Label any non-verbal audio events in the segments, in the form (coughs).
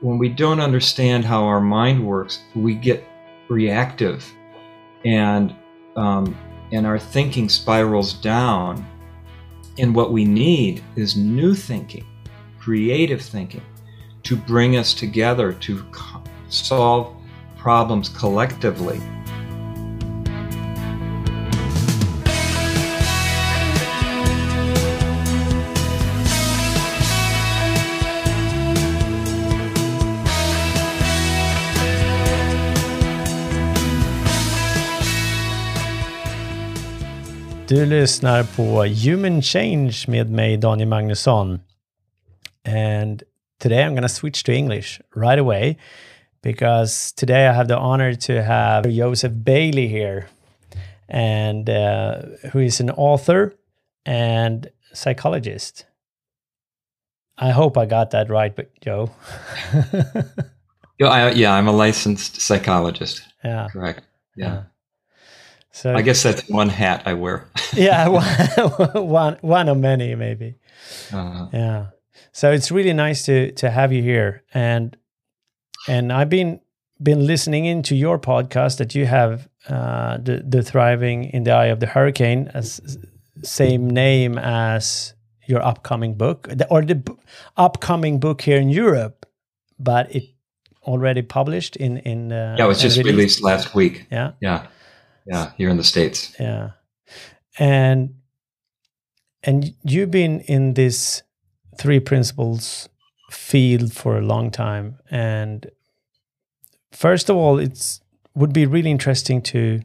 when we don't understand how our mind works, we get reactive, and um, and our thinking spirals down. And what we need is new thinking, creative thinking, to bring us together to co- solve problems collectively. Du lyssnar på Human Change med mig, Daniel Magnusson. And today I'm going to switch to English right away because today I have the honor to have Joseph Bailey here, and uh, who is an author and psychologist. I hope I got that right, but Joe. (laughs) yeah, I, yeah, I'm a licensed psychologist. Yeah. Correct. yeah. yeah. So I guess that's one hat I wear. (laughs) yeah, one, (laughs) one one of many maybe. Uh-huh. Yeah. So it's really nice to to have you here, and and I've been been listening into your podcast that you have uh, the the thriving in the eye of the hurricane as same name as your upcoming book or the b- upcoming book here in Europe, but it already published in in uh, yeah it was just released. released last week yeah yeah yeah here in the states. Yeah. And and you've been in this three principles field for a long time. And first of all it's would be really interesting to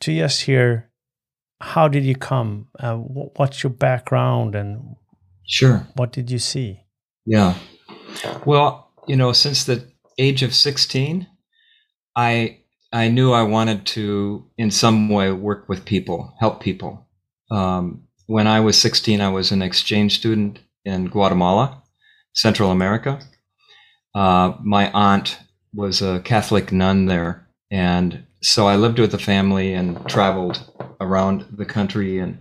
to just hear how did you come? Uh, what's your background and sure. what did you see? Yeah. Well you know since the age of 16 i I knew I wanted to, in some way, work with people, help people. Um, when I was 16, I was an exchange student in Guatemala, Central America. Uh, my aunt was a Catholic nun there. And so I lived with the family and traveled around the country and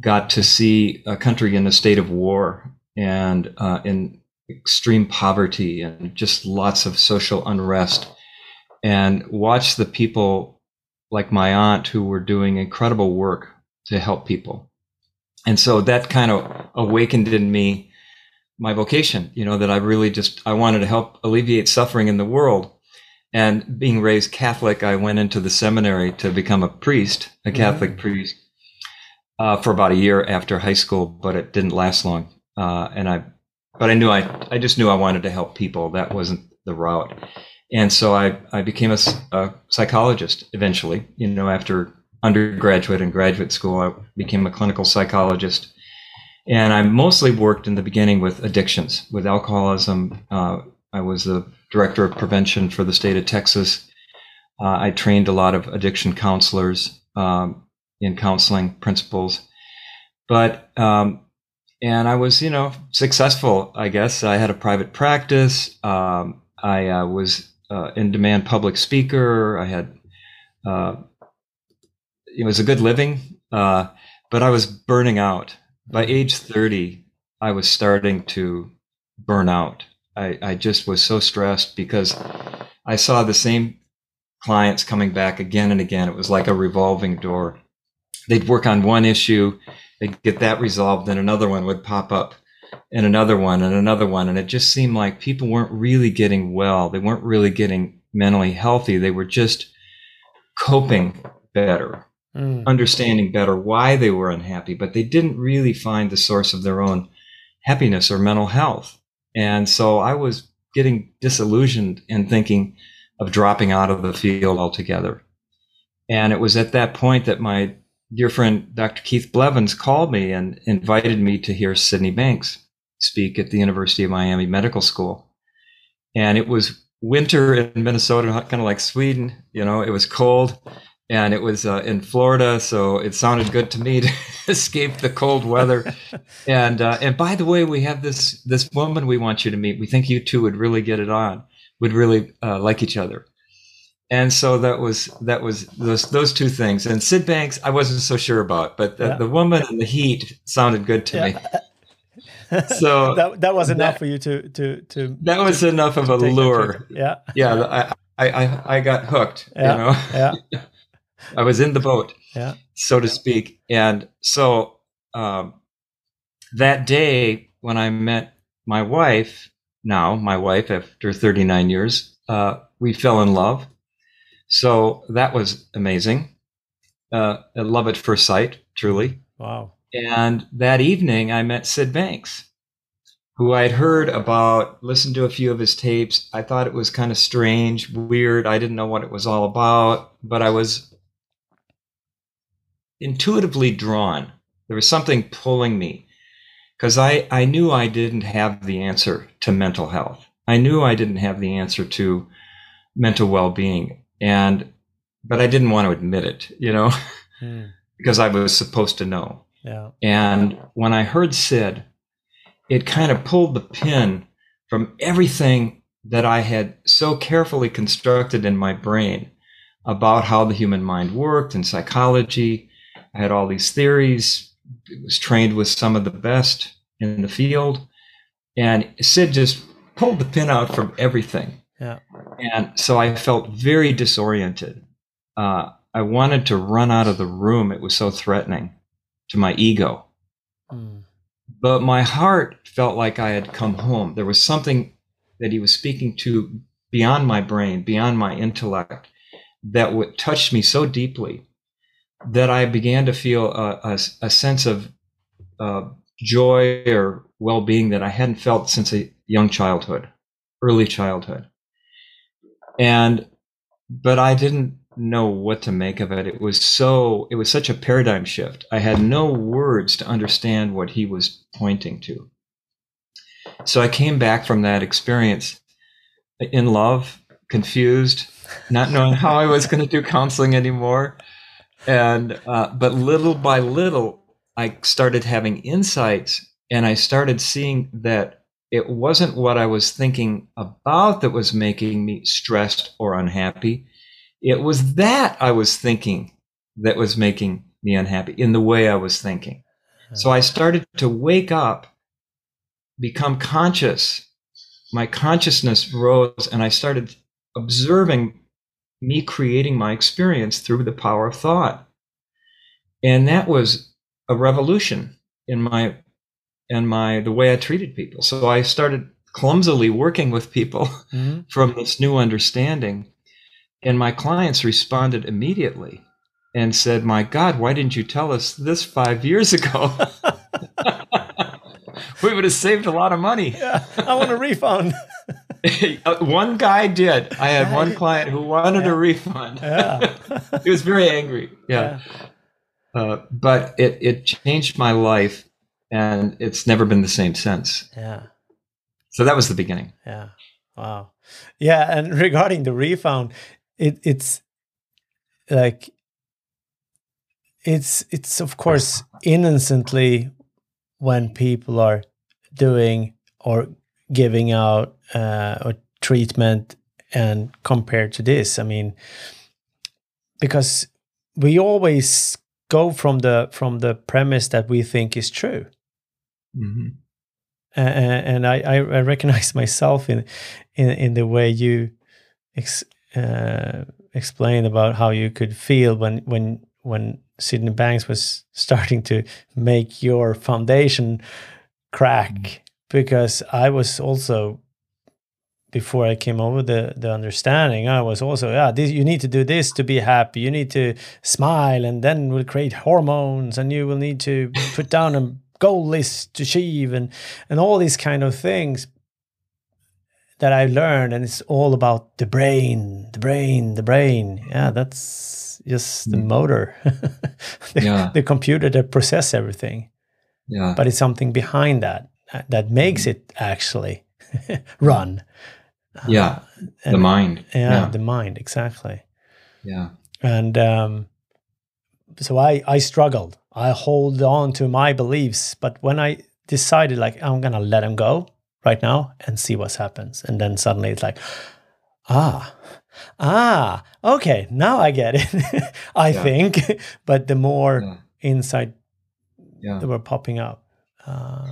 got to see a country in a state of war and uh, in extreme poverty and just lots of social unrest and watch the people like my aunt who were doing incredible work to help people. And so that kind of awakened in me my vocation, you know, that I really just, I wanted to help alleviate suffering in the world. And being raised Catholic, I went into the seminary to become a priest, a mm-hmm. Catholic mm-hmm. priest, uh, for about a year after high school, but it didn't last long. Uh, and I, but I knew I, I just knew I wanted to help people. That wasn't the route. And so I, I became a, a, psychologist eventually, you know, after undergraduate and graduate school, I became a clinical psychologist. And I mostly worked in the beginning with addictions, with alcoholism. Uh, I was the director of prevention for the state of Texas. Uh, I trained a lot of addiction counselors um, in counseling principles. But, um, and I was, you know, successful, I guess. I had a private practice. Um, I uh, was uh, in demand public speaker. I had uh, it was a good living, uh, but I was burning out. By age 30, I was starting to burn out. I, I just was so stressed because I saw the same clients coming back again and again. It was like a revolving door. They'd work on one issue, they'd get that resolved, then another one would pop up and another one and another one. And it just seemed like people weren't really getting well. They weren't really getting mentally healthy. They were just coping better, mm. understanding better why they were unhappy, but they didn't really find the source of their own happiness or mental health. And so I was getting disillusioned and thinking of dropping out of the field altogether. And it was at that point that my dear friend Dr. Keith Blevins called me and invited me to hear Sydney Banks speak at the University of Miami Medical School. And it was winter in Minnesota, kind of like Sweden. You know, it was cold and it was uh, in Florida, so it sounded good to me to (laughs) escape the cold weather. (laughs) and uh, and by the way, we have this this woman we want you to meet. We think you two would really get it on, would really uh, like each other. And so that was that was those those two things. And Sid Banks, I wasn't so sure about, but the, yeah. the woman and the heat sounded good to yeah. me. (laughs) (laughs) so that, that was enough that, for you to to to. That was to, enough of a lure. Yeah. Yeah. I, I I got hooked. Yeah. You know. Yeah. (laughs) I was in the boat. Yeah. So to speak, and so um, that day when I met my wife, now my wife after 39 years, uh, we fell in love. So that was amazing. Uh, love at first sight, truly. Wow. And that evening, I met Sid Banks, who I'd heard about, listened to a few of his tapes. I thought it was kind of strange, weird. I didn't know what it was all about, but I was intuitively drawn. There was something pulling me because I, I knew I didn't have the answer to mental health. I knew I didn't have the answer to mental well being. And, but I didn't want to admit it, you know, (laughs) mm. because I was supposed to know. Yeah. And when I heard Sid, it kind of pulled the pin from everything that I had so carefully constructed in my brain about how the human mind worked and psychology. I had all these theories, I was trained with some of the best in the field. And Sid just pulled the pin out from everything. Yeah. And so I felt very disoriented. Uh, I wanted to run out of the room. It was so threatening to my ego. Mm. But my heart felt like I had come home. There was something that he was speaking to beyond my brain, beyond my intellect, that would touched me so deeply that I began to feel a, a, a sense of uh, joy or well being that I hadn't felt since a young childhood, early childhood. And, but I didn't know what to make of it. It was so, it was such a paradigm shift. I had no words to understand what he was pointing to. So I came back from that experience in love, confused, not knowing how I was going to do counseling anymore. And, uh, but little by little, I started having insights and I started seeing that it wasn't what I was thinking about that was making me stressed or unhappy. It was that I was thinking that was making me unhappy in the way I was thinking. So I started to wake up, become conscious. My consciousness rose and I started observing me creating my experience through the power of thought. And that was a revolution in my and my the way I treated people. So I started clumsily working with people mm-hmm. (laughs) from this new understanding. And my clients responded immediately and said, My God, why didn't you tell us this five years ago? (laughs) (laughs) we would have saved a lot of money. Yeah, I want a refund. (laughs) Uh, one guy did. I had one client who wanted yeah. a refund. Yeah. he was very angry. Yeah. yeah. Uh, but it, it changed my life and it's never been the same since. Yeah. So that was the beginning. Yeah. Wow. Yeah, and regarding the refund, it it's like it's it's of course innocently when people are doing or giving out uh, or treatment and compared to this i mean because we always go from the from the premise that we think is true Mm-hmm. and I, I recognize (laughs) myself in, in, in the way you ex, uh, explain about how you could feel when, when, when Sydney Banks was starting to make your foundation crack, mm-hmm. because I was also before I came over the the understanding, I was also yeah, this, you need to do this to be happy. You need to smile, and then we'll create hormones, and you will need to put down a goal list to achieve and and all these kind of things that I learned and it's all about the brain, the brain, the brain. Yeah, that's just the mm. motor. (laughs) the, yeah. the computer that process everything. Yeah. But it's something behind that that makes mm. it actually (laughs) run. Yeah. Uh, the mind. Yeah, yeah, the mind, exactly. Yeah. And um so I I struggled I hold on to my beliefs. But when I decided, like, I'm going to let them go right now and see what happens. And then suddenly it's like, ah, ah, okay, now I get it, (laughs) I yeah. think. (laughs) but the more yeah. insight yeah. that were popping up. Uh,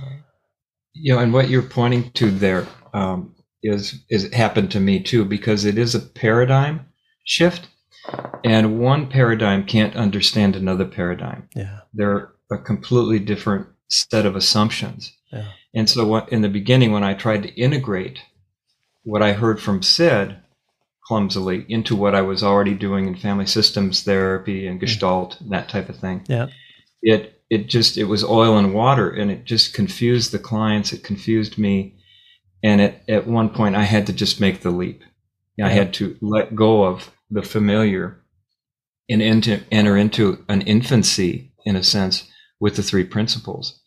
you know, and what you're pointing to there um, is is happened to me too because it is a paradigm shift, and one paradigm can't understand another paradigm. Yeah, they're a completely different set of assumptions. Yeah. And so, what, in the beginning, when I tried to integrate what I heard from Sid clumsily into what I was already doing in family systems therapy and hmm. Gestalt, and that type of thing, yeah, it it just it was oil and water, and it just confused the clients. It confused me, and at at one point, I had to just make the leap. I had to let go of the familiar and enter, enter into an infancy, in a sense, with the three principles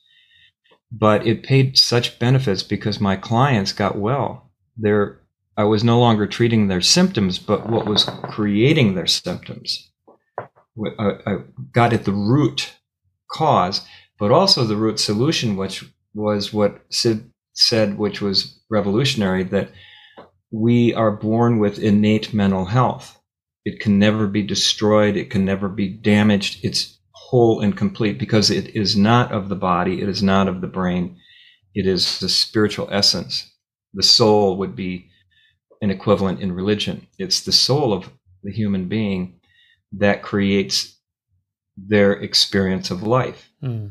but it paid such benefits because my clients got well. I was no longer treating their symptoms, but what was creating their symptoms. Uh, I got at the root cause, but also the root solution, which was what Sid said, which was revolutionary that we are born with innate mental health. It can never be destroyed, it can never be damaged. It's whole and complete because it is not of the body, it is not of the brain, it is the spiritual essence. The soul would be an equivalent in religion. It's the soul of the human being that creates their experience of life. Mm.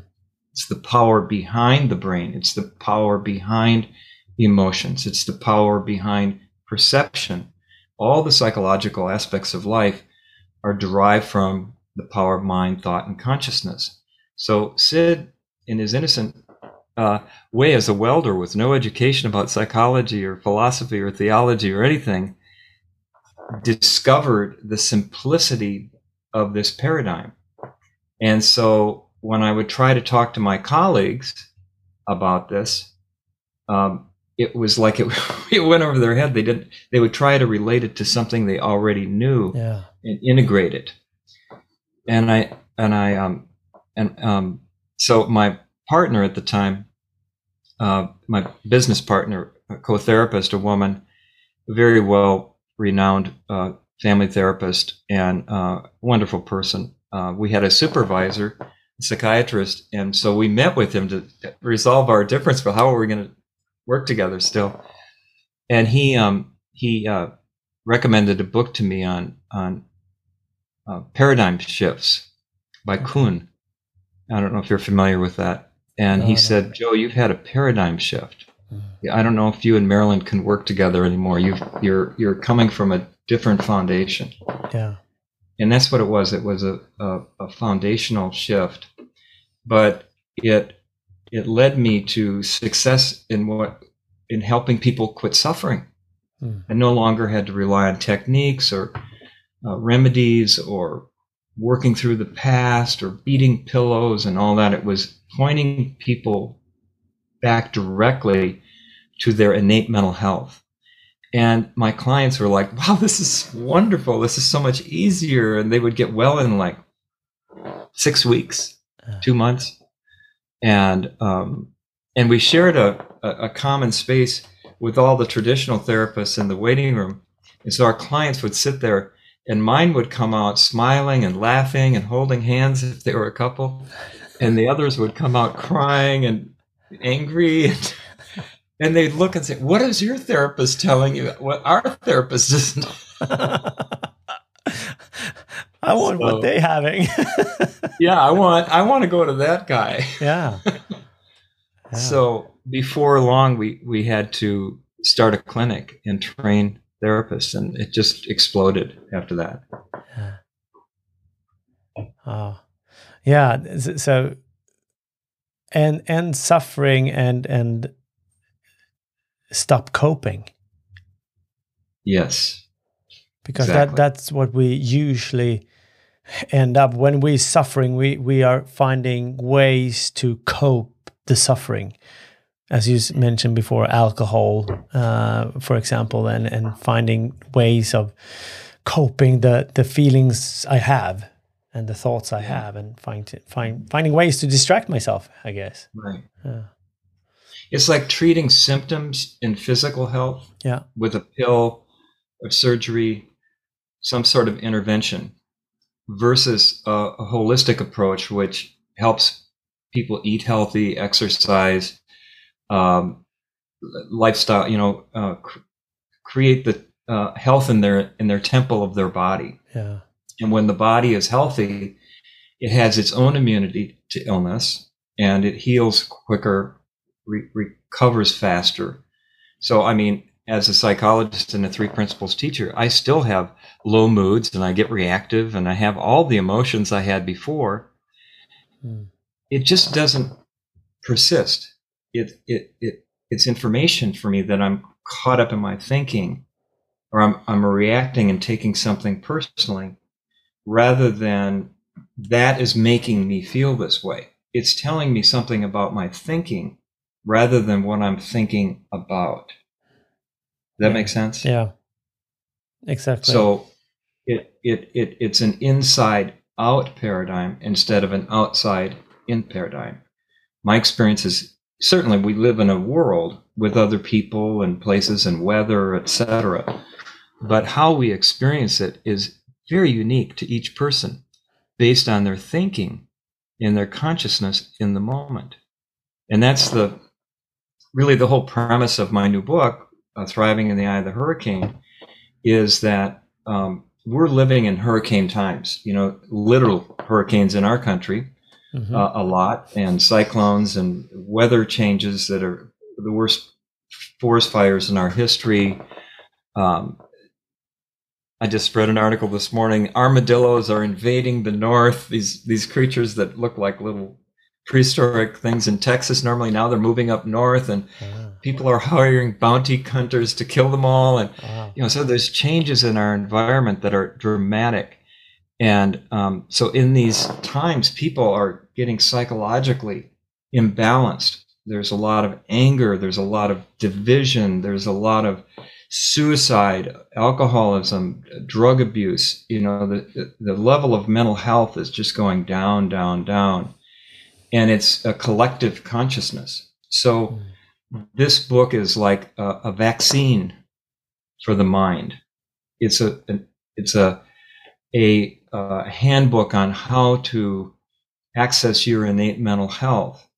It's the power behind the brain, it's the power behind emotions, it's the power behind perception. All the psychological aspects of life are derived from the power of mind, thought, and consciousness. So Sid, in his innocent uh, way as a welder with no education about psychology or philosophy or theology or anything, discovered the simplicity of this paradigm. And so when I would try to talk to my colleagues about this, um, it was like it, (laughs) it went over their head. They didn't. They would try to relate it to something they already knew yeah. and integrate it and I and I um and um so my partner at the time, uh, my business partner, co-therapist, a woman, very well renowned uh, family therapist and uh, wonderful person. Uh, we had a supervisor, a psychiatrist, and so we met with him to resolve our difference. But how are we going to work together still? And he um, he uh, recommended a book to me on on uh, Paradigm Shifts by Kuhn. I don't know if you're familiar with that. And no, he said. Joe, you've had a paradigm shift. Mm-hmm. I don't know if you and Marilyn can work together anymore. you you're you're coming from a different foundation. Yeah. And that's what it was. It was a, a, a foundational shift, but it it led me to success in what in helping people quit suffering. Mm. I no longer had to rely on techniques or uh, remedies or working through the past or beating pillows and all that. It was pointing people back directly to their innate mental health. And my clients were like, wow, this is wonderful. This is so much easier. And they would get well in like six weeks, two months. And, um, and we shared a, a common space with all the traditional therapists in the waiting room. And so our clients would sit there and mine would come out smiling and laughing and holding hands if they were a couple, and the others would come out crying and angry. (laughs) And, and they'd look and say, "What is your therapist telling you? What our therapist isn't." (laughs) I want so, what they having. (laughs) yeah, I want I want to go to that guy. Yeah. yeah. So before long, we we had to start a clinic and train therapists, and it just exploded after that. Yeah. Oh, yeah. So, and and suffering and and stop coping. Yes. Because exactly. that that's what we usually end up when we're suffering. We we are finding ways to cope the suffering as you mentioned before, alcohol, uh, for example, and, and finding ways of coping the, the feelings I have and the thoughts I have, and find, find finding ways to distract myself. I guess. Right. Yeah. It's like treating symptoms in physical health. Yeah. With a pill, or surgery, some sort of intervention, versus a, a holistic approach, which helps people eat healthy, exercise, um, lifestyle, you know, uh, cr- create the uh, health in their in their temple of their body. Yeah. And when the body is healthy, it has its own immunity to illness and it heals quicker, re- recovers faster. So, I mean, as a psychologist and a three principles teacher, I still have low moods and I get reactive and I have all the emotions I had before. Hmm. It just doesn't persist. It, it, it, it's information for me that I'm caught up in my thinking or I'm, I'm reacting and taking something personally rather than that is making me feel this way. It's telling me something about my thinking rather than what I'm thinking about. Does that yeah. make sense? Yeah. Exactly. So it, it, it, it's an inside out paradigm instead of an outside in paradigm. My experience is certainly we live in a world with other people and places and weather, etc. But how we experience it is very unique to each person based on their thinking and their consciousness in the moment. And that's the really the whole premise of my new book, uh, Thriving in the Eye of the Hurricane, is that um, we're living in hurricane times, you know, literal hurricanes in our country mm-hmm. uh, a lot, and cyclones and weather changes that are the worst forest fires in our history. Um, I just read an article this morning. Armadillos are invading the north. These these creatures that look like little prehistoric things in Texas. Normally now they're moving up north, and ah. people are hiring bounty hunters to kill them all. And ah. you know, so there's changes in our environment that are dramatic. And um, so in these times, people are getting psychologically imbalanced. There's a lot of anger. There's a lot of division. There's a lot of suicide, alcoholism, drug abuse, you know, the, the level of mental health is just going down, down, down. And it's a collective consciousness. So this book is like a, a vaccine for the mind. It's a, it's a, a, a handbook on how to access your innate mental health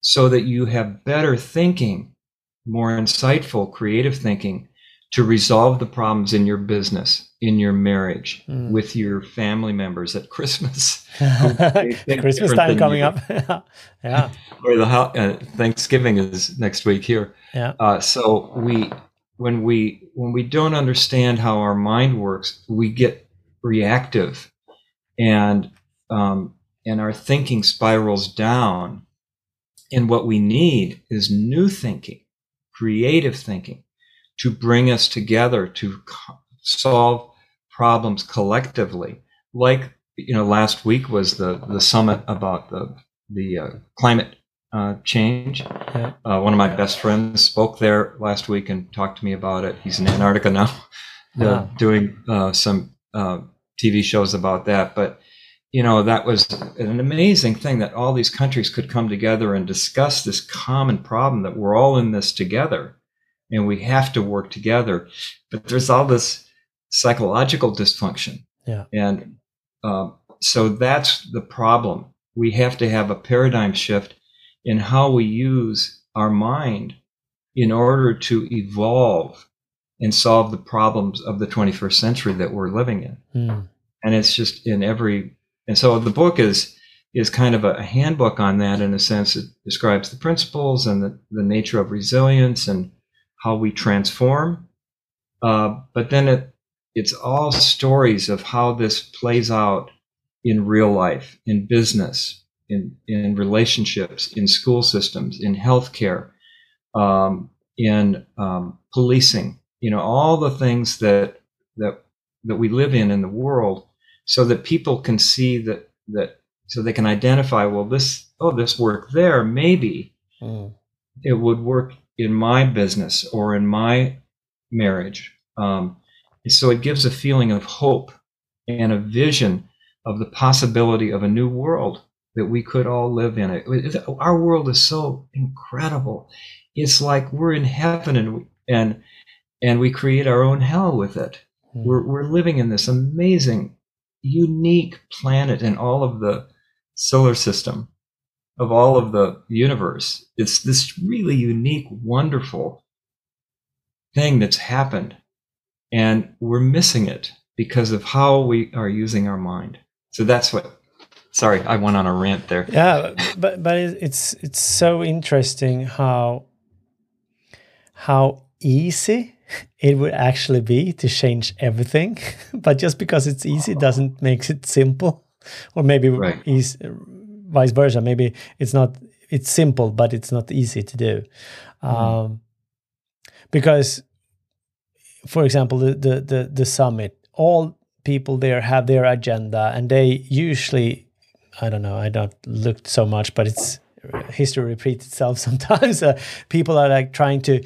so that you have better thinking, more insightful, creative thinking to resolve the problems in your business, in your marriage, mm. with your family members at (laughs) Christmas. (laughs) Christmas time coming up. (laughs) yeah. or the uh, Thanksgiving is next week here. Yeah. Uh, so we, when we when we don't understand how our mind works, we get reactive, and um, and our thinking spirals down. And what we need is new thinking, creative thinking to bring us together to co- solve problems collectively. Like you know, last week was the the summit about the the uh, climate uh, change. Yeah. Uh, one of my best friends spoke there last week and talked to me about it. He's in Antarctica now, wow. doing uh, some uh, TV shows about that. But you know, that was an amazing thing that all these countries could come together and discuss this common problem that we're all in this together and we have to work together. But there's all this psychological dysfunction. Yeah. And uh, so that's the problem. We have to have a paradigm shift in how we use our mind in order to evolve and solve the problems of the 21st century that we're living in. Mm. And it's just in every, and so the book is, is kind of a handbook on that in a sense. It describes the principles and the, the nature of resilience and how we transform. Uh, but then it, it's all stories of how this plays out in real life, in business, in, in relationships, in school systems, in healthcare, um, in um, policing, you know, all the things that, that, that we live in in the world so that people can see that, that, so they can identify, well, this, oh, this work there, maybe mm. it would work in my business or in my marriage. Um, so it gives a feeling of hope and a vision of the possibility of a new world that we could all live in. It, our world is so incredible. It's like we're in heaven and and and we create our own hell with it. Mm. We're we're living in this amazing, unique planet in all of the solar system of all of the universe. It's this really unique, wonderful thing that's happened. And we're missing it because of how we are using our mind. So that's what sorry, I went on a rant there. Yeah, but but it's it's so interesting how how easy it would actually be to change everything, (laughs) but just because it's easy doesn't make it simple, or maybe right. is vice versa. Maybe it's not it's simple, but it's not easy to do, mm. um, because, for example, the, the the the summit, all people there have their agenda, and they usually, I don't know, I don't look so much, but it's history repeats itself (laughs) sometimes. Uh, people are like trying to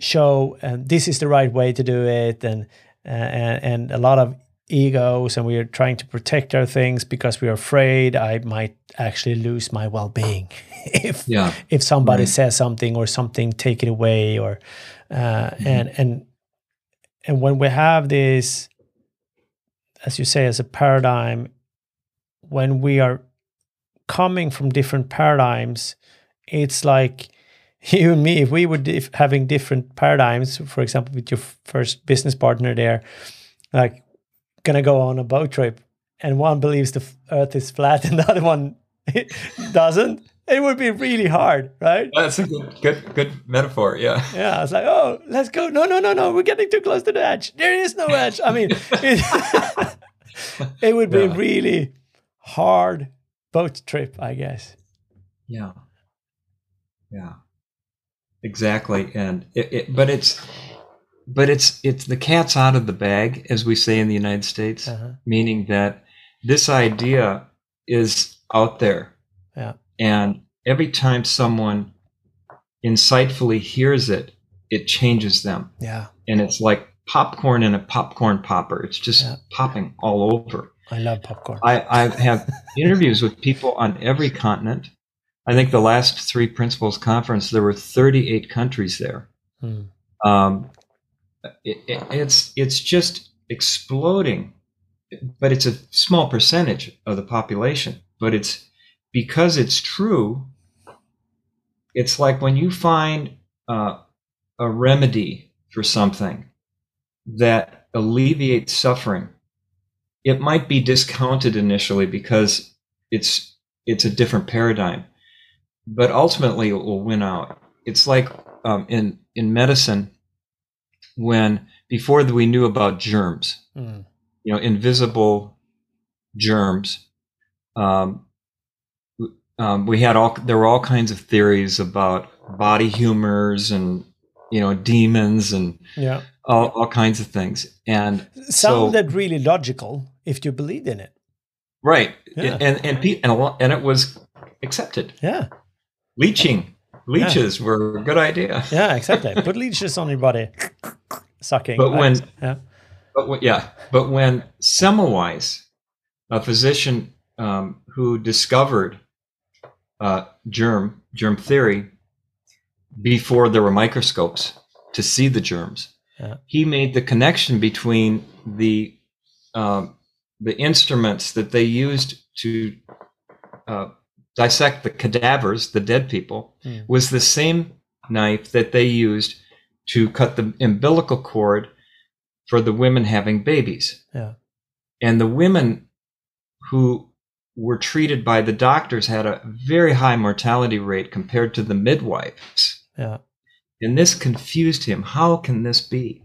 show and this is the right way to do it and uh, and, and a lot of egos and we are trying to protect our things because we are afraid I might actually lose my well-being (laughs) if yeah. if somebody right. says something or something take it away or uh, mm-hmm. and and and when we have this as you say as a paradigm when we are coming from different paradigms it's like (laughs) you and me, if we were dif- having different paradigms, for example, with your first business partner there, like gonna go on a boat trip, and one believes the Earth is flat (laughs) and the other one (laughs) doesn't, it would be really hard, right? Oh, that's a good, good, good metaphor. Yeah. Yeah. I was like, oh, let's go. No, no, no, no. We're getting too close to the edge. There is no edge. I mean, it, it would be yeah. really hard boat trip, I guess. Yeah. Yeah exactly and it, it, but it's but it's it's the cat's out of the bag as we say in the united states uh-huh. meaning that this idea is out there. Yeah. And every time someone insightfully hears it it changes them. Yeah. And it's like popcorn in a popcorn popper. It's just yeah. popping all over. I love popcorn. I i have interviews with people on every continent I think the last three principles conference, there were 38 countries there. Hmm. Um, it, it, it's it's just exploding, but it's a small percentage of the population. But it's because it's true. It's like when you find uh, a remedy for something that alleviates suffering. It might be discounted initially because it's it's a different paradigm but ultimately it will win out. It's like um, in in medicine when before we knew about germs, mm. you know, invisible germs. Um, um, we had all there were all kinds of theories about body humors and you know demons and yeah all, all kinds of things and sounded so, really logical if you believed in it right yeah. and and and, and it was accepted yeah leeching. Leeches yeah. were a good idea. Yeah exactly. (laughs) Put leeches on your body. Sucking. But when yeah. but when, yeah but when semmelweis a physician um, who discovered uh, germ germ theory before there were microscopes to see the germs yeah. he made the connection between the um, the instruments that they used to uh, dissect the cadavers, the dead people, mm. was the same knife that they used to cut the umbilical cord for the women having babies. Yeah. And the women who were treated by the doctors had a very high mortality rate compared to the midwives. Yeah. And this confused him. How can this be?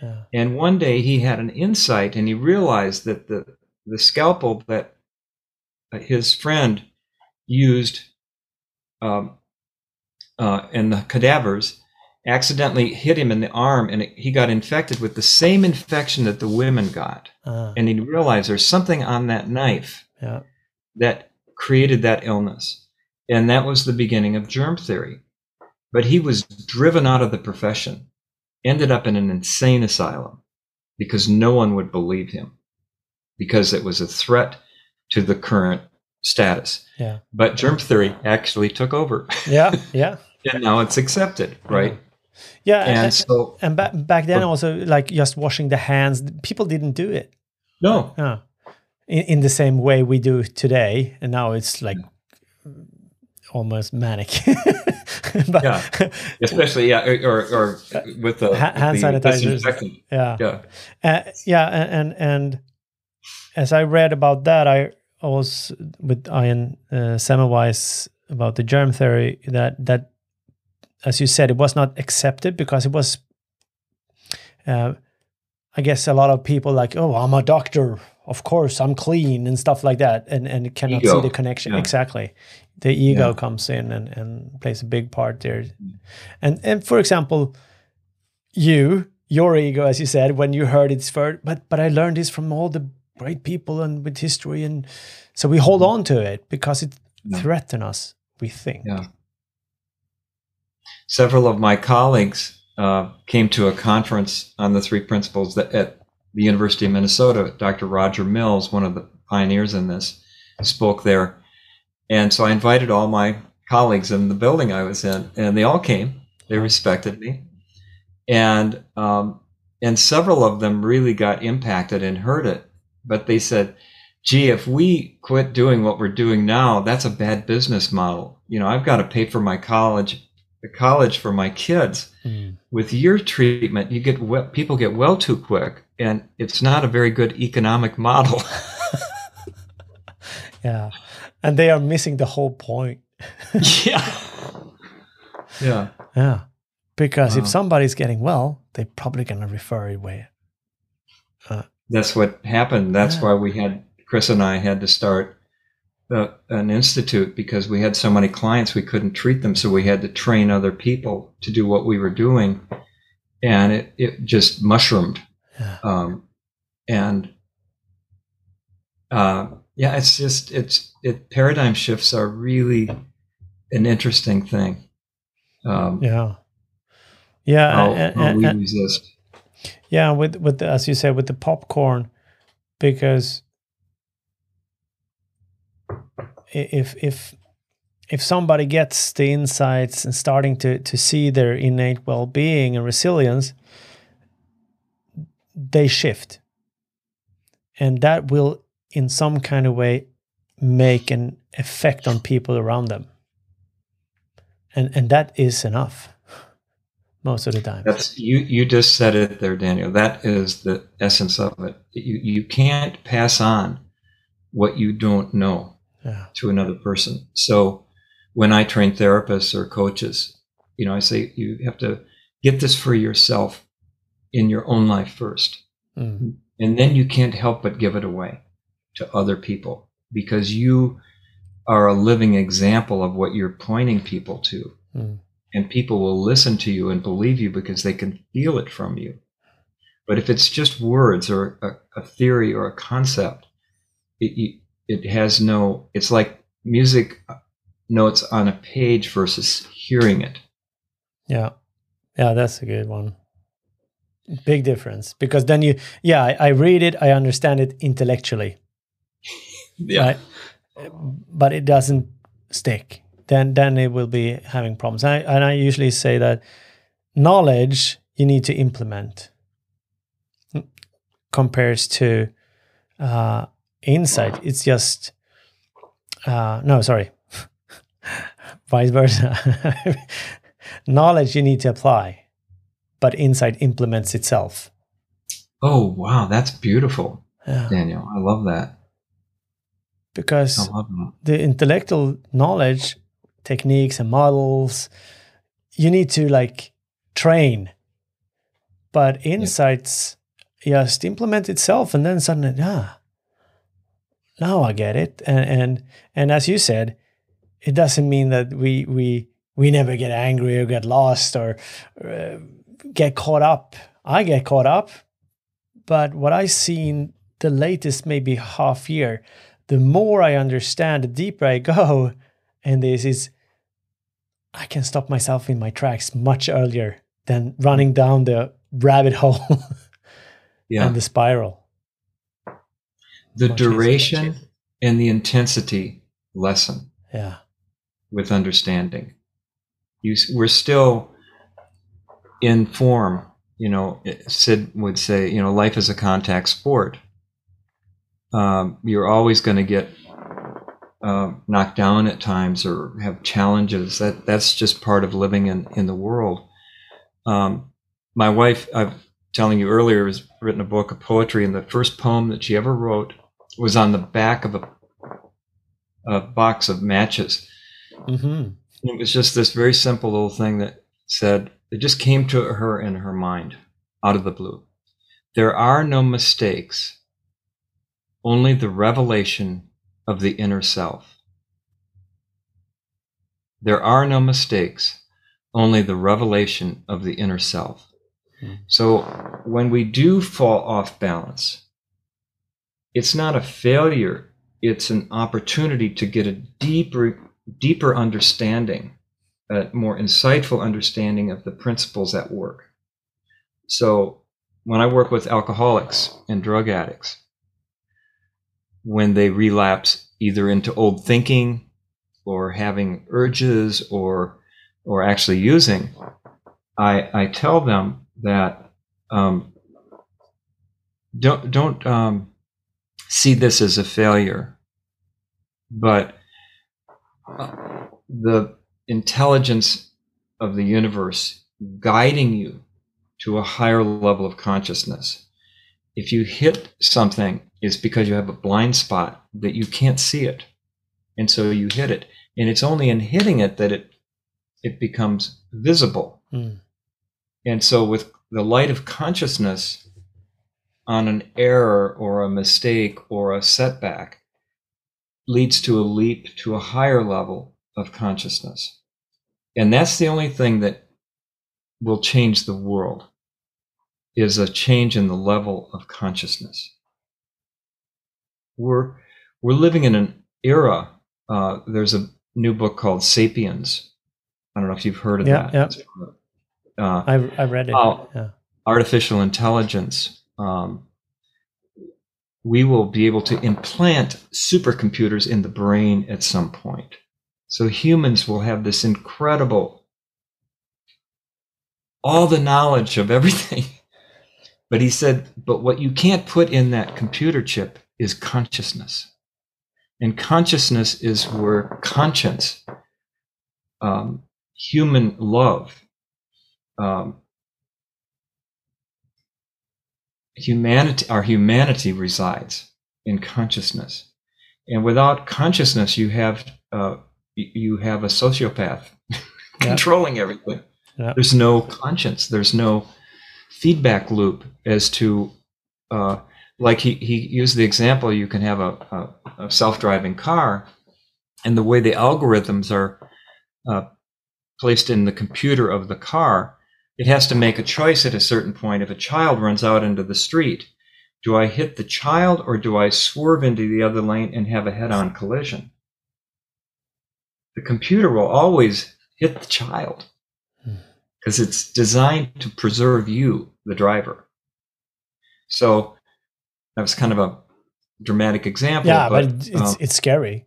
Yeah. And one day he had an insight and he realized that the, the scalpel that his friend used um, uh, and the cadavers accidentally hit him in the arm and it, he got infected with the same infection that the women got. Uh, and he realized there's something on that knife yeah. that created that illness. And that was the beginning of germ theory. But he was driven out of the profession, ended up in an insane asylum because no one would believe him because it was a threat to the current status. Yeah. But germ theory actually took over. Yeah, (laughs) yeah. and now it's accepted, right? Yeah, and, and so and back back then also like just washing the hands, people didn't do it. No. Yeah. In, in the same way we do today, and now it's like almost manic. (laughs) but, yeah, especially yeah, or or, with the hand the sanitizers. Yeah, yeah, uh, yeah, and and as I read about that, I was with Ian uh, Semmelweis about the germ theory that that, as you said, it was not accepted because it was. Uh, I guess a lot of people like, oh, I'm a doctor. Of course, I'm clean and stuff like that, and and cannot ego. see the connection. Yeah. Exactly, the ego yeah. comes in and and plays a big part there. Mm. And and for example, you your ego, as you said, when you heard it's first, but but I learned this from all the great people and with history, and so we hold on to it because it yeah. threatens us. We think. Yeah. Several of my colleagues uh, came to a conference on the three principles that at the University of Minnesota. Dr. Roger Mills, one of the pioneers in this, spoke there. And so I invited all my colleagues in the building I was in, and they all came. They respected me. And um, and several of them really got impacted and heard it. But they said, gee, if we quit doing what we're doing now, that's a bad business model. You know, I've got to pay for my college, the college for my kids. Mm. With your treatment, you get well, people get well too quick, and it's not a very good economic model. (laughs) yeah, and they are missing the whole point. (laughs) yeah, yeah, yeah. Because wow. if somebody's getting well, they're probably going to refer away. Uh, That's what happened. That's yeah. why we had Chris and I had to start uh, an institute because we had so many clients we couldn't treat them, so we had to train other people to do what we were doing, and it it just mushroomed, yeah. um, and uh, yeah, it's just it's it paradigm shifts are really an interesting thing. Um, yeah, yeah, how, and, we and, resist. Yeah, with with the, as you said with the popcorn, because if if if somebody gets the insights and starting to to see their innate well-being and resilience they shift. And that will in some kind of way make an effect on people around them. And and that is enough most of the time that's you you just said it there daniel that is the essence of it you you can't pass on what you don't know yeah. to another person. So when I train therapists or coaches, you know, I say you have to get this for yourself in your own life first. Mm. And then you can't help but give it away to other people because you are a living example of what you're pointing people to. Mm. And people will listen to you and believe you because they can feel it from you. But if it's just words or a, a theory or a concept, it, it has no it's like music notes on a page versus hearing it. Yeah. Yeah that's a good one. Big difference because then you yeah I, I read it i understand it intellectually. (laughs) Yeah. Right? but it doesn't stick then then it will be having problems. I, and i usually say that knowledge you need to implement compares to uh, insight. It's just uh, no sorry. (laughs) Vice versa. (laughs) Knowledge you need to apply but insight implements itself. Oh wow. That's beautiful yeah. daniel. I love that. Because the intellectual knowledge techniques and models you need to like train but insights yeah. just implement itself and then suddenly ah now I get it. And and and as you said, it doesn't mean that we we we never get angry or get lost or uh, get caught up. I get caught up, but what I seen the latest maybe half year, the more I understand, the deeper I go, and this is I can stop myself in my tracks much earlier than running down the rabbit hole (laughs) yeah. and the spiral the duration and the intensity lessen. Yeah. With understanding. You, we're still in form. You know, Sid would say, you know, life is a contact sport. Um, you're always going to get uh, knocked down at times or have challenges. That that's just part of living in in the world. Um, my wife, I'm telling you earlier, has written a book of poetry, and the first poem that she ever wrote was on the back of a, a box of matches. Mm-hmm. It was just this very simple little thing that said it just came to her in her mind out of the blue. There are no mistakes, only the revelation of the inner self. There are no mistakes, only the revelation of the inner self. Hmm. So when we do fall off balance, it's not a failure, it's an opportunity to get a deeper, deeper understanding, a more insightful understanding of the principles at work. So when I work with alcoholics and drug addicts, when they relapse either into old thinking or having urges or or actually using, I I tell them that um, don't don't um, see this as a failure, but uh, the intelligence of the universe guiding you to a higher level of consciousness. If you hit something, it's because you have a blind spot that you can't see it. And so you hit it. And it's only in hitting it that it it becomes visible. Mm. And so with the light of consciousness on an error or a mistake or a setback leads to a leap to a higher level of consciousness. And that's the only thing that will change the world is a change in the level of consciousness. We're, we're living in an era. Uh, there's a new book called Sapiens. I don't know if you've heard of yeah, that. Yeah. Uh, I've, I've read it. Uh, yeah. Artificial intelligence. Um, we will be able to implant supercomputers in the brain at some point. So humans will have this incredible, all the knowledge of everything (laughs) But he said, but what you can't put in that computer chip is consciousness. And consciousness is where conscience, um, human love, um, humanity, our humanity resides in consciousness. And without consciousness, you have uh, you have a sociopath (laughs) yep. controlling everything. Yep. There's no conscience. There's no feedback loop as to uh, like he, he used the example you can have a, a, a self-driving car and the way the algorithms are uh, placed in the computer of the car it has to make a choice at a certain point. If a child runs out into the street do i hit the child or do i swerve into the other lane and have a head-on collision? The computer will always hit the child because it's designed to preserve you the driver. So that was kind of a dramatic example. Yeah, but, but it's, um, it's scary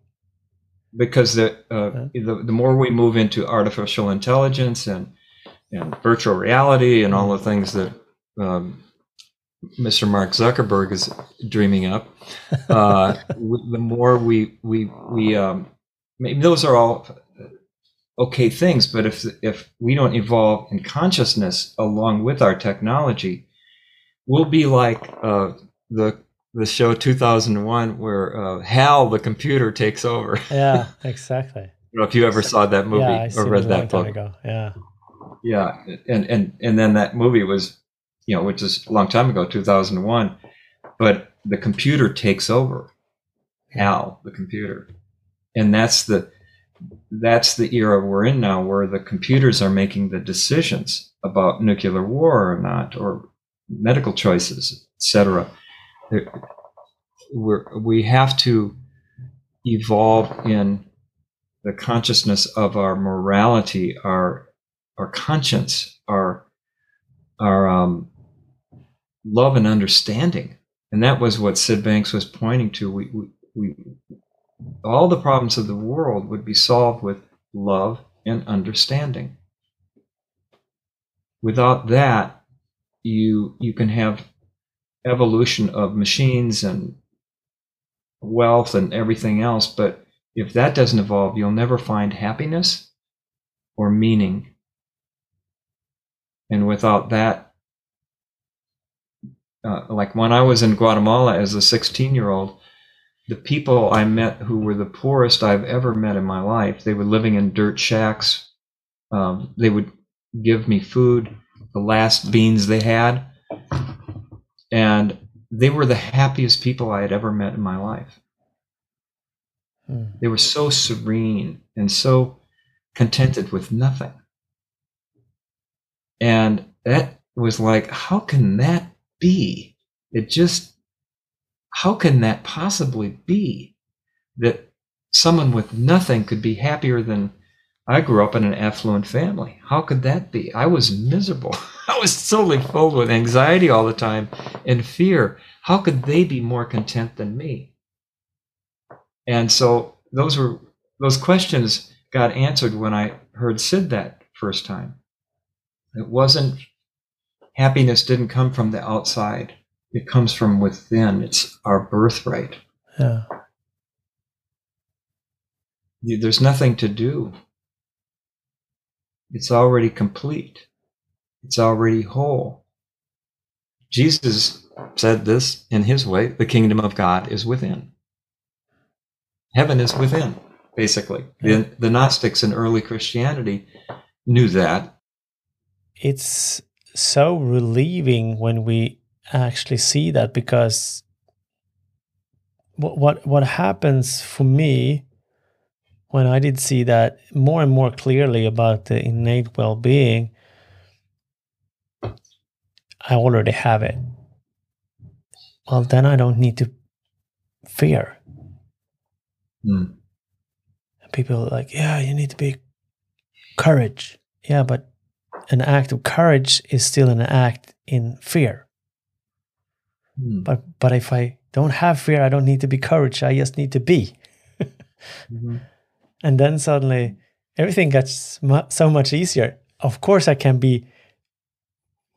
because the, uh, yeah. the the more we move into artificial intelligence and and virtual reality and all the things that um, Mr. Mark Zuckerberg is dreaming up, uh, (laughs) the more we we we um, maybe those are all okay things, but if if we don't evolve in consciousness along with our technology, we'll be like uh, the the show 2001 where uh, Hal the computer takes over. (laughs) yeah, exactly. I don't know if you ever saw that movie yeah, or read that book. Ago. Yeah. Yeah, and and and then that movie was, you know, which is a long time ago, 2001, but the computer takes over. Hal the computer, and that's the that's the era we're in now where the computers are making the decisions about nuclear war or not or medical choices etc we have to evolve in the consciousness of our morality our our conscience our our um, love and understanding. And that was what Syd Banks was pointing to. We, we, we all the problems of the world would be solved with love and understanding. Without that, you you can have evolution of machines and wealth and everything else, but if that doesn't evolve, you'll never find happiness or meaning. And without that, uh, like when I was in Guatemala as a 16 year old, the people I met who were the poorest I've ever met in my life, they were living in dirt shacks. Um, they would give me food, the last beans they had. And they were the happiest people I had ever met in my life. Hmm. They were so serene and so contented with nothing. And that was like, how can that be? It just, how can that possibly be that someone with nothing could be happier than I grew up in an affluent family. How could that be? I was miserable. (laughs) I was totally filled with anxiety all the time and fear. How could they be more content than me? And so those were those questions got answered when I heard Syd that first time. It wasn't happiness didn't come from the outside. It comes from within. It's our birthright. Yeah. There's nothing to do. It's already complete. It's already whole. Jesus said this in his way the kingdom of God is within. Heaven is within, basically. The, the Gnostics in early Christianity knew that. It's so relieving when we actually see that because what what, what happens for me when I did see that more and more clearly about the innate well being, I already have it. Well, then I don't need to fear. Mm. People are like, yeah, you need to be courage. Yeah, but an act of courage is still an act in fear. Mm. But but if I don't have fear, I don't need to be courage. I just need to be. mm-hmm (laughs) and then suddenly everything gets mu- so much easier of course i can be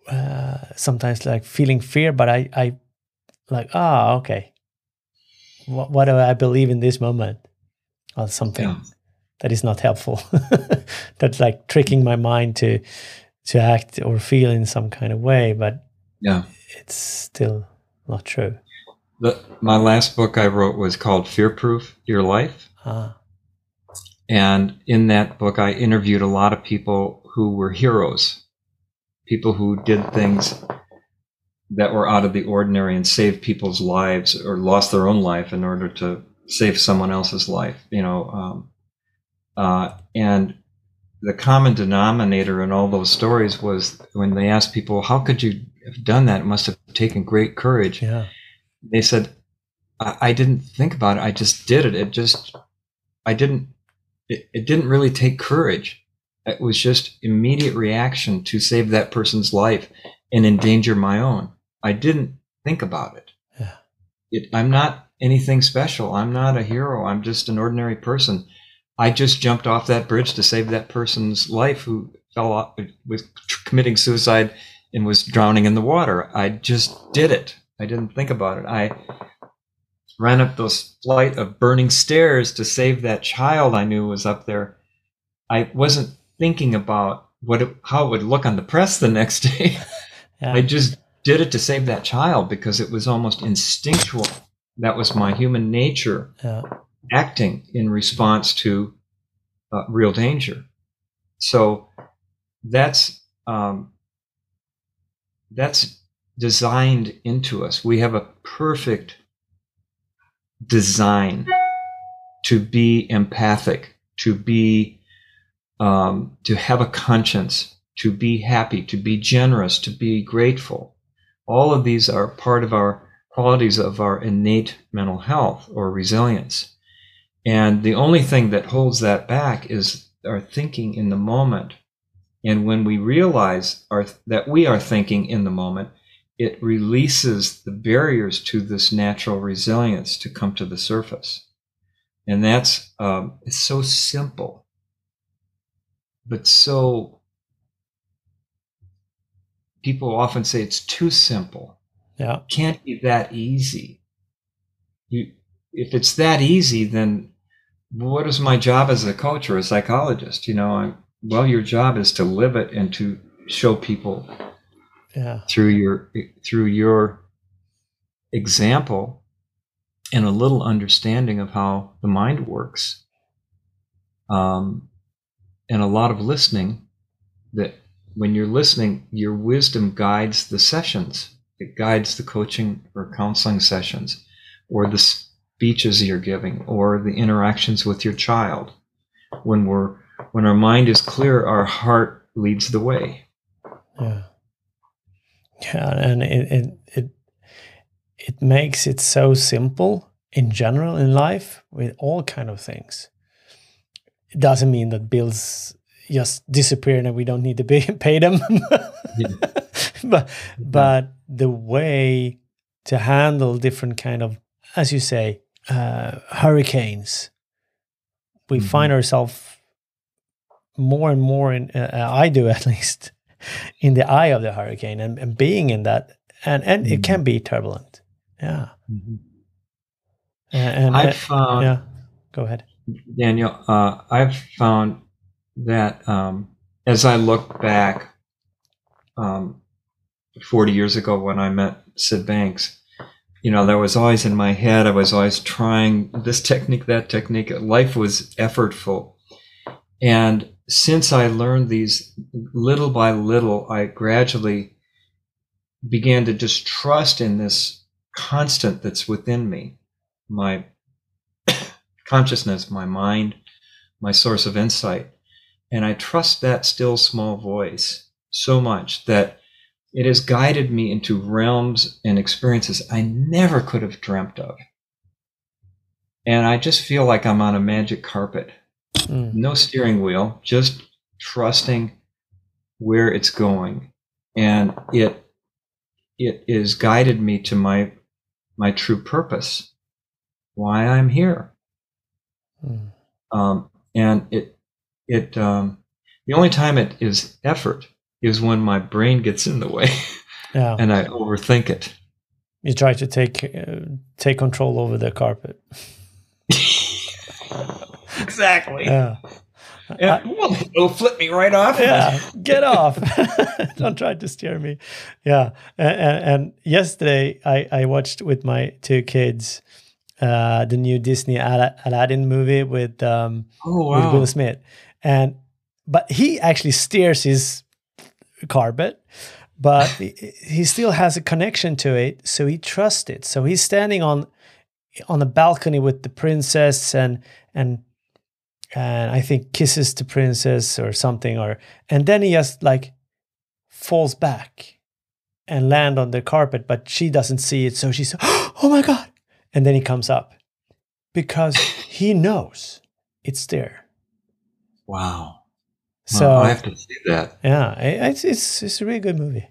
uh, sometimes like feeling fear but i i like ah oh, okay what, what do i believe in this moment or something yeah. that is not helpful (laughs) that's like tricking my mind to to act or feel in some kind of way but yeah it's still not true the, my last book i wrote was called fear proof your life ah. And in that book, I interviewed a lot of people who were heroes, people who did things that were out of the ordinary and saved people's lives or lost their own life in order to save someone else's life, you know. Um, uh, and the common denominator in all those stories was when they asked people, How could you have done that? It must have taken great courage. Yeah. They said, I, I didn't think about it. I just did it. It just, I didn't it, it didn't really take courage. It was just immediate reaction to save that person's life and endanger my own. I didn't think about it. Yeah. it. I'm not anything special. I'm not a hero. I'm just an ordinary person. I just jumped off that bridge to save that person's life who fell off, was committing suicide and was drowning in the water. I just did it. I didn't think about it. I ran up those flight of burning stairs to save that child I knew was up there. I wasn't thinking about what it, how it would look on the press the next (laughs) day. Yeah. I just did it to save that child because it was almost instinctual. That was my human nature yeah. acting in response to uh, real danger. So that's um, that's designed into us. We have a perfect design to be empathic, to be, um, to have a conscience, to be happy, to be generous, to be grateful. All of these are part of our qualities of our innate mental health or resilience. And the only thing that holds that back is our thinking in the moment. And when we realize our, that we are thinking in the moment, it releases the barriers to this natural resilience to come to the surface. And that's, um, it's so simple, but so, people often say it's too simple. Yeah. It can't be that easy. You, if it's that easy, then what is my job as a coach or a psychologist? You know, I'm, well, your job is to live it and to show people yeah. through your through your example and a little understanding of how the mind works um, and a lot of listening that when you're listening your wisdom guides the sessions it guides the coaching or counseling sessions or the speeches you're giving or the interactions with your child when we're when our mind is clear our heart leads the way. Yeah. Yeah and it it it, it makes it so simple in general in life with all kind of things. It doesn't mean that bills just disappear and we don't need to pay, (laughs) pay them. (laughs) But but the way to handle different kind of as you say uh, hurricanes we mm-hmm. find ourselves more and more in uh, i do (laughs) at least in the eye of the hurricane and, and being in that and and mm-hmm. it can be turbulent. Yeah. Mm-hmm. and, and, i've found yeah. Go ahead. Daniel uh, i've found that um, as i look back um, 40 years ago when i met Syd Banks you know that was always in my head. I was always trying this technique that technique. Life was effortful. And since I learned these little by little, I gradually began to just trust in this constant that's within me my (coughs) consciousness, my mind, my source of insight. And I trust that still small voice so much that it has guided me into realms and experiences I never could have dreamt of. And I just feel like I'm on a magic carpet Mm. No steering wheel, just trusting where it's going. And it it is guided me to my my true purpose, why I'm here. Mm. Um, and it it um, the only time it is effort is when my brain gets in the way (laughs) yeah. and I overthink it. You try to take uh, take control over the carpet. (laughs) (laughs) exactly. Yeah. Yeah, well, it'll flip me right off. Yeah, (laughs) get off! (laughs) Don't try to steer me. Yeah, and, and, yesterday I, I watched with my two kids uh, the new Disney Aladdin movie with um, oh, wow. with Will Smith, and but he actually steers his carpet, but he still has a connection to it, so he trusts it. So he's standing on on the balcony with the princess and and and I think kisses the princess or something, or and then he just like falls back and land on the carpet, but she doesn't see it, so she's (gasps) oh my god, and then he comes up because he knows it's there. Wow. So well, I have to see that. Yeah, it's it's it's a really good movie.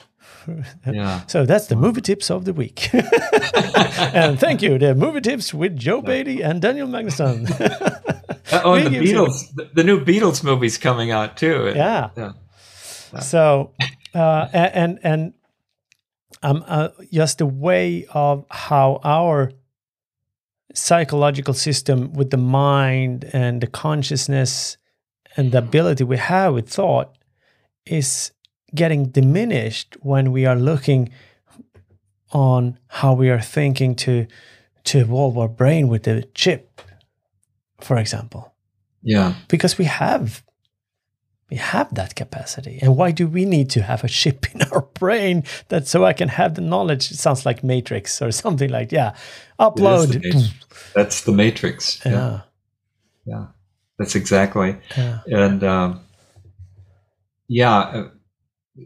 Yeah. (laughs) so that's the movie tips of the week. (laughs) and thank you, the movie tips with Joe Bailey and Daniel Magnusson. Uh, (laughs) oh, and the Beatles, the, the, new Beatles movie's coming out too. Yeah. yeah. So, uh, and and um, uh, just the way of how our psychological system with the mind and the consciousness and the ability we have with thought is getting diminished when we are looking on how we are thinking to to evolve our brain with the chip for example. Yeah. Because we have we have that capacity. And why do we need to have a chip in our brain that so i can have the knowledge? It sounds like matrix or something like yeah upload. The that's the matrix. Yeah. Yeah, yeah. that's exactly. Yeah. and um, yeah uh,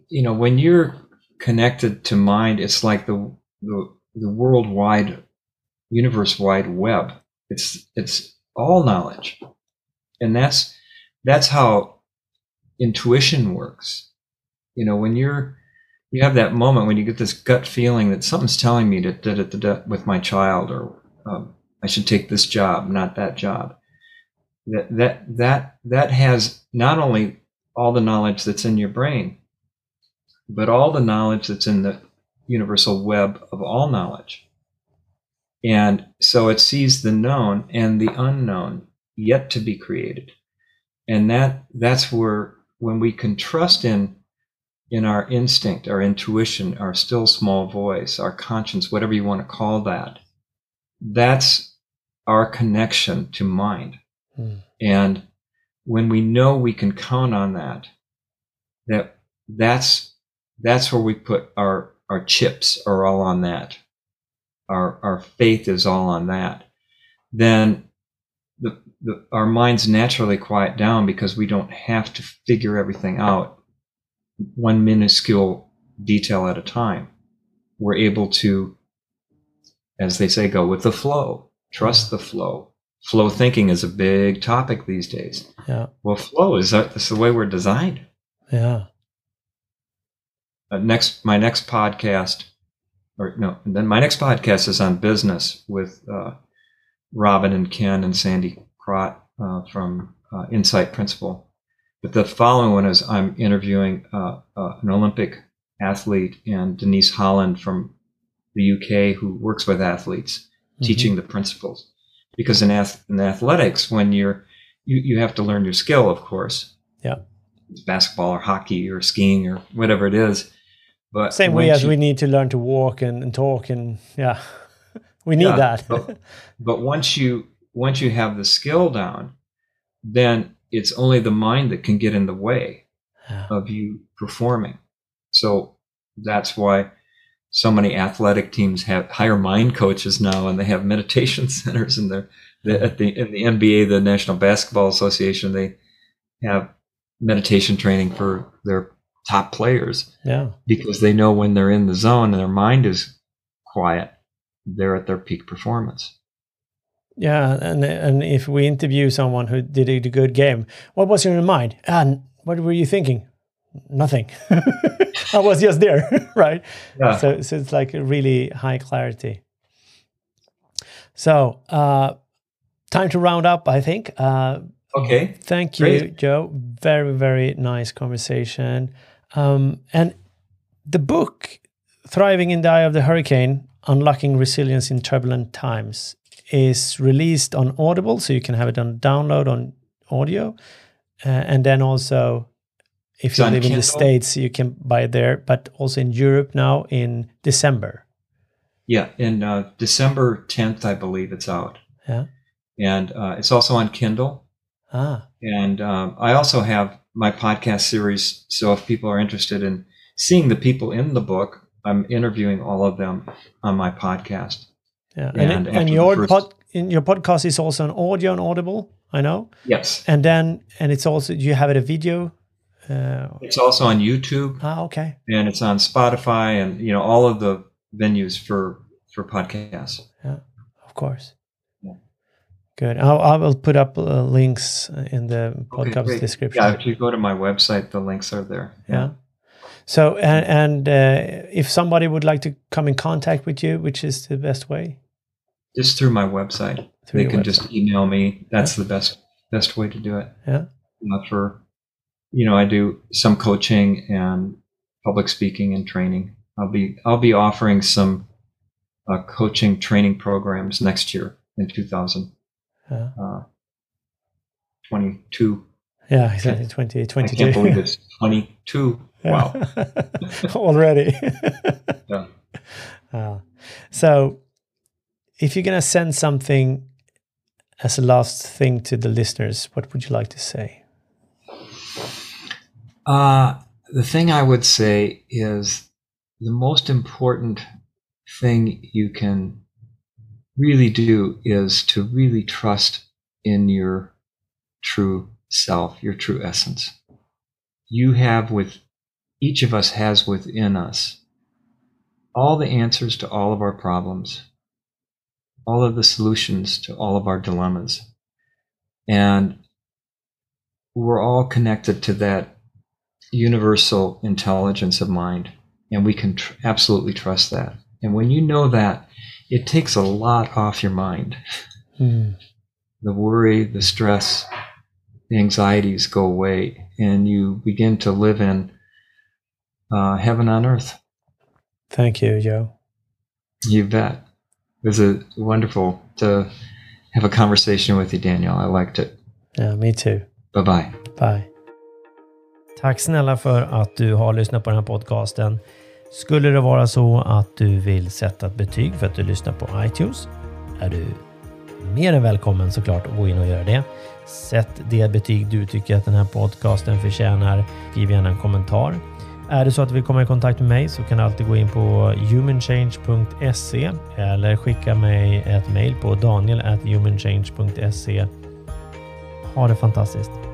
you know, when you're connected to mind, it's like the the, the worldwide, universe wide web. It's it's all knowledge, and that's that's how intuition works. You know, when you're you have that moment when you get this gut feeling that something's telling me to da, da, da, da with my child, or um, I should take this job, not that job. That that that that has not only all the knowledge that's in your brain, but all the knowledge that's in the universal web of all knowledge. And so it sees the known and the unknown. yet to be created. And that that's where when we can trust in in our instinct, our intuition, our still small voice, our conscience, whatever you want to call that, that's our connection to mind. Mm. And when we know we can count on that, that that's that's where we put our our chips are all on that. Our our faith is all on that. Then the, the our minds naturally quiet down because we don't have to figure everything out one minuscule detail at a time. We're able to, as they say, go with the flow, trust the flow. Flow thinking is a big topic these days. Yeah. Well, flow is that, that's the way we're designed. Yeah. Uh, next, my next podcast, or no, then my next podcast is on business with uh, Robin and Ken and Sandy Krot uh, from uh, Insight Principle. But the following one is I'm interviewing uh, uh, an Olympic athlete and Denise Holland from the UK who works with athletes, mm-hmm. teaching the principles. Because in, ath- in athletics, when you're you, you have to learn your skill, of course. Yeah. It's basketball or hockey or skiing or whatever it is. But same way as we need to learn to walk and, and talk and yeah, (laughs) we need yeah, that. but, (laughs) but once you once you have the skill down, then it's only the mind that can get in the way yeah. of you performing. So that's why so many athletic teams have higher mind coaches now, and they have meditation (laughs) centers in their at the in the NBA, the National Basketball Association, they have meditation training for their top players. Yeah, because they know when they're in the zone and their mind is quiet, they're at their peak performance. Yeah, and and if we interview someone who did a good game, what was in your mind? And what were you thinking? Nothing. (laughs) I was just there, (laughs) right? Yeah. So, so it's like a really high clarity. So, uh, time to round up, I think. Uh, okay. Thank you, Great. Joe. Very, very nice conversation. Um, and the book, Thriving in the Eye of the Hurricane Unlocking Resilience in Turbulent Times, is released on Audible, so you can have it on download on audio, uh, and then also if you live in Kindle? the states, you can buy it there, but also in Europe now in December. Yeah, in uh, December tenth, I believe it's out. Yeah, and uh, it's also on Kindle. Ah, and um, I also have my podcast series. So if people are interested in seeing the people in the book, I'm interviewing all of them on my podcast. Yeah, and, and, and your first... pod, in your podcast is also an audio and Audible. I know. Yes. And then and it's also do you have it a video. Uh, it's also on YouTube. Ah, okay. And it's on Spotify and you know all of the venues for for podcasts. Yeah, of course. Good. I'll, I will put up uh, links in the podcast description. Yeah, if you go to my website, the links are there. Yeah. yeah. So, and, and uh, if somebody would like to come in contact with you, which is the best way? Just through my website. Through they can website. just email me. That's yeah. the best best way to do it. Yeah. Uh, for, you know, I do some coaching and public speaking and training. I'll be I'll be offering some uh, coaching training programs next year in 2022. Uh, yeah, exactly. 2022. I can't believe it's (laughs) 22. Wow. (laughs) Already. (laughs) yeah. Uh, so, if you're going to send something as a last thing to the listeners, what would you like to say? Uh, the thing I would say is the most important thing you can really do is to really trust in your true self, your true essence. You have with each of us has within us all the answers to all of our problems, all of the solutions to all of our dilemmas. And we're all connected to that universal intelligence of mind, and we can tr- absolutely trust that. And when you know that, it takes a lot off your mind. Mm. The worry, the stress, the anxieties go away and you begin to live in uh, heaven on earth. Thank you, Joe. You bet. It was a wonderful to have a conversation with you, Daniel. I liked it. Yeah, me too. Bye bye. Bye. Tack snälla för att du har lyssnat på den här podcasten. Skulle det vara så att du vill sätta ett betyg för att du lyssnar på iTunes är du mer än välkommen såklart att gå in och göra det. Sätt det betyg du tycker att den här podcasten förtjänar. Skriv gärna en kommentar. Är det så att du vill komma i kontakt med mig så kan du alltid gå in på humanchange.se eller skicka mig ett mejl på daniel.humanchange.se. Ha det fantastiskt!